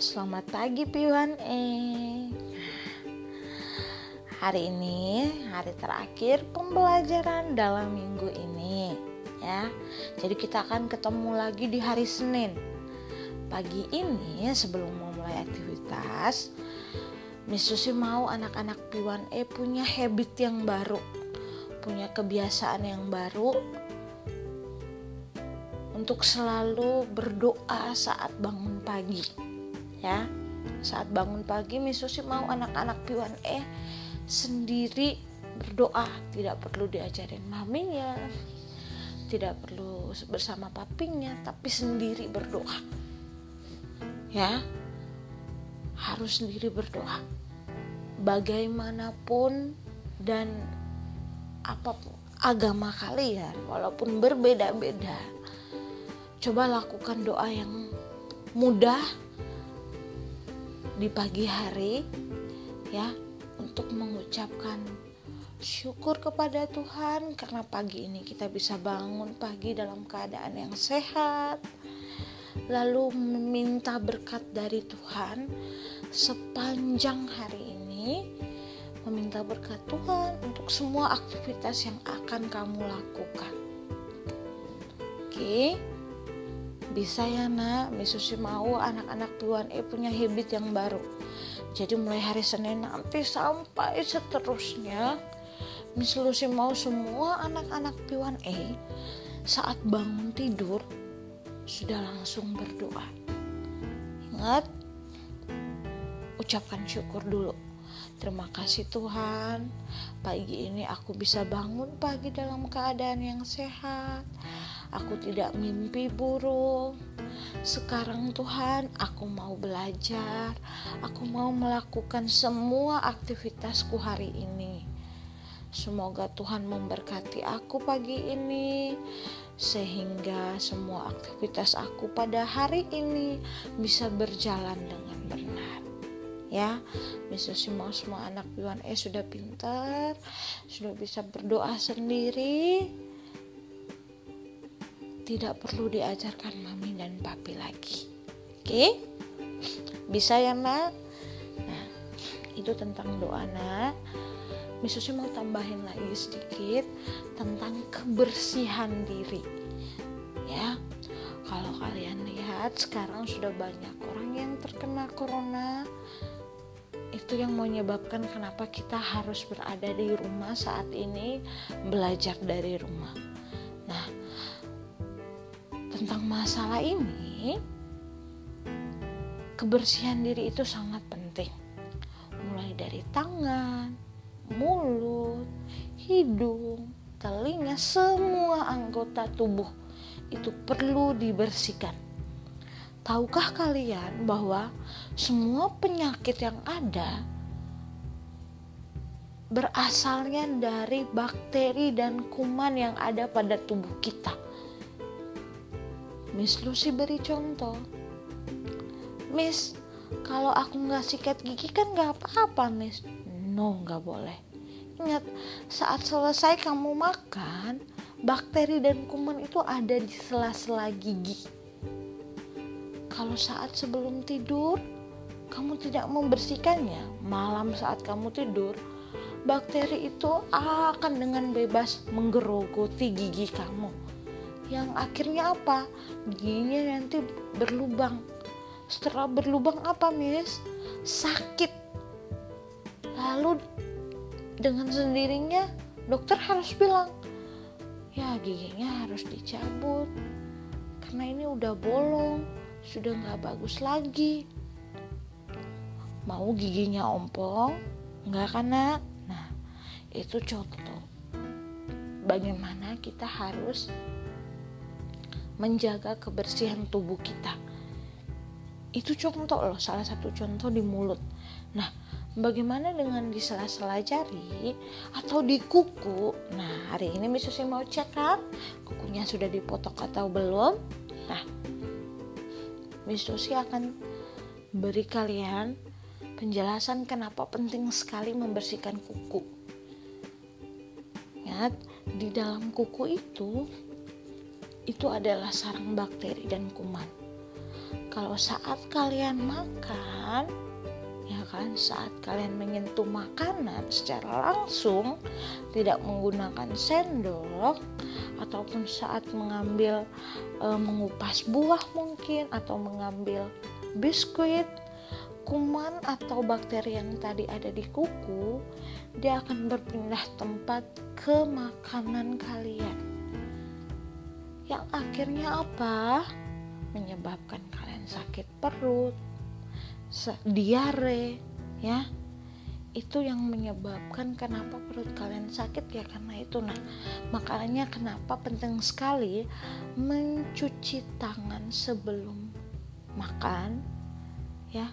Selamat pagi Piwan eh. Hari ini hari terakhir pembelajaran dalam minggu ini ya. Jadi kita akan ketemu lagi di hari Senin. Pagi ini sebelum memulai aktivitas, Miss Susi mau anak-anak Piwan E punya habit yang baru, punya kebiasaan yang baru untuk selalu berdoa saat bangun pagi ya saat bangun pagi Miss Susi mau anak-anak piwan eh sendiri berdoa. Tidak perlu diajarin maminya tidak perlu bersama papinya tapi sendiri berdoa. Ya harus sendiri berdoa. Bagaimanapun dan apa pun agama kalian walaupun berbeda-beda coba lakukan doa yang mudah di pagi hari ya untuk mengucapkan syukur kepada Tuhan karena pagi ini kita bisa bangun pagi dalam keadaan yang sehat lalu meminta berkat dari Tuhan sepanjang hari ini meminta berkat Tuhan untuk semua aktivitas yang akan kamu lakukan oke okay? Bisa ya nak. Susi mau anak-anak Tuan E punya habit yang baru. Jadi mulai hari Senin nanti sampai seterusnya Miss Lucy mau semua anak-anak Piwan E saat bangun tidur sudah langsung berdoa. Ingat ucapkan syukur dulu. Terima kasih Tuhan, pagi ini aku bisa bangun pagi dalam keadaan yang sehat. Aku tidak mimpi buruk. Sekarang Tuhan, aku mau belajar. Aku mau melakukan semua aktivitasku hari ini. Semoga Tuhan memberkati aku pagi ini sehingga semua aktivitas aku pada hari ini bisa berjalan dengan benar ya bisa semua semua anak Piwan E sudah pintar sudah bisa berdoa sendiri tidak perlu diajarkan mami dan papi lagi. Oke? Bisa ya nak? Nah itu tentang doa nak. Miss Susi mau tambahin lagi sedikit tentang kebersihan diri. Ya kalau kalian lihat sekarang sudah banyak orang yang terkena corona. Itu yang menyebabkan kenapa kita harus berada di rumah saat ini belajar dari rumah. Tentang masalah ini kebersihan diri itu sangat penting. Mulai dari tangan, mulut, hidung, telinga, semua anggota tubuh itu perlu dibersihkan Tahukah kalian bahwa semua penyakit yang ada berasalnya dari bakteri dan kuman yang ada pada tubuh kita? Miss Lucy beri contoh. Miss, kalau aku nggak sikat gigi kan nggak apa-apa, Miss. No, nggak boleh. Ingat, saat selesai kamu makan, bakteri dan kuman itu ada di sela-sela gigi kalau saat sebelum tidur kamu tidak membersihkannya, malam saat kamu tidur, bakteri itu akan dengan bebas menggerogoti gigi kamu. Yang akhirnya apa? Giginya nanti berlubang. Setelah berlubang apa, Miss? Sakit. Lalu dengan sendirinya dokter harus bilang, ya giginya harus dicabut karena ini udah bolong sudah nggak bagus lagi mau giginya ompong nggak kena nah itu contoh bagaimana kita harus menjaga kebersihan tubuh kita. Itu contoh loh salah satu contoh di mulut. Nah bagaimana dengan di sela-sela jari atau di kuku? Nah hari ini misalnya mau cek kan? Kukunya sudah dipotong atau belum? Nah Miss Susi akan beri kalian penjelasan kenapa penting sekali membersihkan kuku. Ingat, di dalam kuku itu itu adalah sarang bakteri dan kuman. kalau saat kalian makan ya kan saat kalian menyentuh makanan secara langsung tidak menggunakan sendok ataupun saat mengambil e, mengupas buah mungkin atau mengambil biskuit kuman atau bakteri yang tadi ada di kuku dia akan berpindah tempat ke makanan kalian yang akhirnya apa? Menyebabkan kalian sakit perut diare ya. Itu yang menyebabkan kenapa perut kalian sakit ya karena itu. Nah makanya kenapa penting sekali mencuci tangan sebelum makan ya.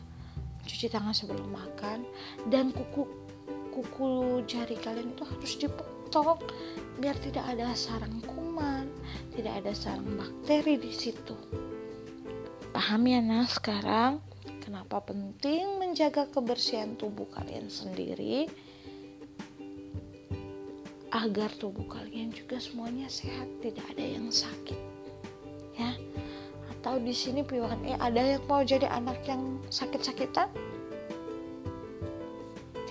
Cuci tangan sebelum makan dan kuku kuku jari kalian itu harus dipotong biar tidak ada sarang kuman tidak ada sarang bakteri di situ paham ya nah sekarang Kenapa penting menjaga kebersihan tubuh kalian sendiri agar tubuh kalian juga semuanya sehat, tidak ada yang sakit. Ya. Atau di sini piwuhan eh ada yang mau jadi anak yang sakit-sakitan?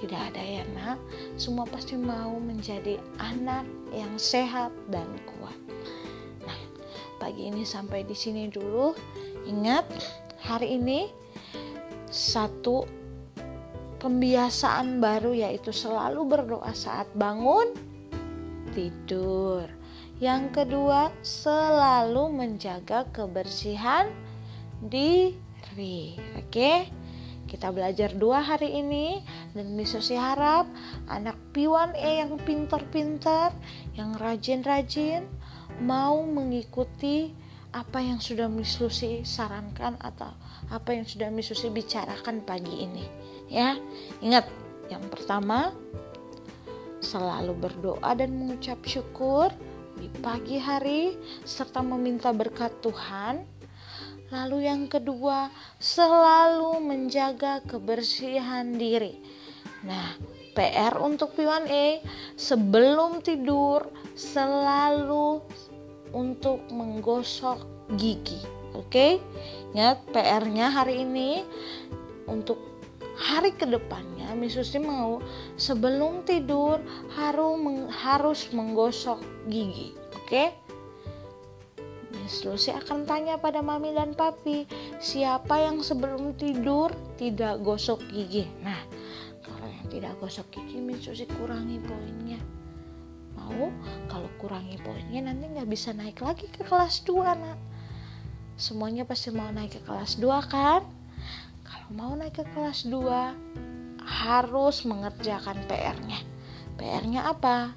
Tidak ada ya, Nak. Semua pasti mau menjadi anak yang sehat dan kuat. Pagi ini sampai di sini dulu. Ingat, hari ini satu pembiasaan baru yaitu selalu berdoa saat bangun tidur. Yang kedua, selalu menjaga kebersihan diri. Oke? Kita belajar dua hari ini dan Susi harap anak piwan E yang pintar-pintar, yang rajin-rajin mau mengikuti apa yang sudah Miss Lucy sarankan atau apa yang sudah Miss Lucy bicarakan pagi ini ya. Ingat yang pertama selalu berdoa dan mengucap syukur di pagi hari serta meminta berkat Tuhan. Lalu yang kedua selalu menjaga kebersihan diri. Nah PR untuk P1E sebelum tidur selalu untuk menggosok gigi. Oke, okay? ingat PR-nya hari ini untuk hari ke depannya Miss Susi mau sebelum tidur harus meng, harus menggosok gigi. Oke? Okay? Miss Lucy akan tanya pada mami dan papi, siapa yang sebelum tidur tidak gosok gigi? Nah, kalau yang tidak gosok gigi, Miss Lucy kurangi poinnya mau kalau kurangi poinnya nanti nggak bisa naik lagi ke kelas 2 nak. Semuanya pasti mau naik ke kelas 2 kan? Kalau mau naik ke kelas 2 harus mengerjakan PR-nya PR-nya apa?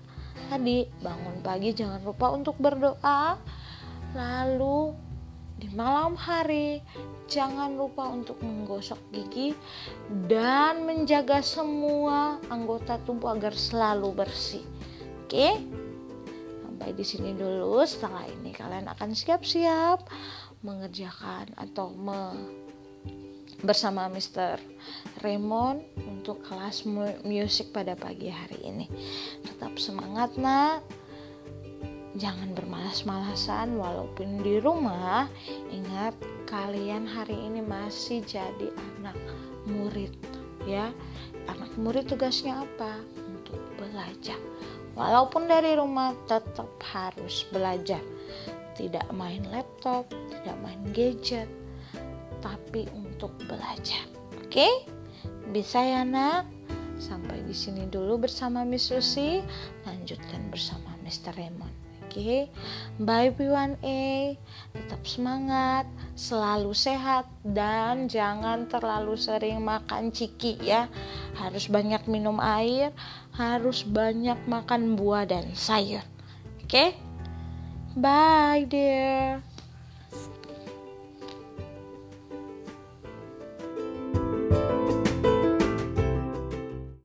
Tadi bangun pagi jangan lupa untuk berdoa. Lalu di malam hari jangan lupa untuk menggosok gigi dan menjaga semua anggota tubuh agar selalu bersih Oke. Sampai di sini dulu. Setelah ini kalian akan siap-siap mengerjakan atau me bersama Mr. Raymond untuk kelas musik pada pagi hari ini. Tetap semangat nak. Jangan bermalas-malasan walaupun di rumah. Ingat kalian hari ini masih jadi anak murid ya. Anak murid tugasnya apa? Untuk belajar Walaupun dari rumah tetap harus belajar. Tidak main laptop, tidak main gadget, tapi untuk belajar. Oke? Bisa ya, Nak? Sampai di sini dulu bersama Miss Susi, lanjutkan bersama Mr. Raymond. Oke, okay? bye P1A, tetap semangat, selalu sehat dan jangan terlalu sering makan ciki ya. Harus banyak minum air, harus banyak makan buah dan sayur. Oke? Okay? Bye dear.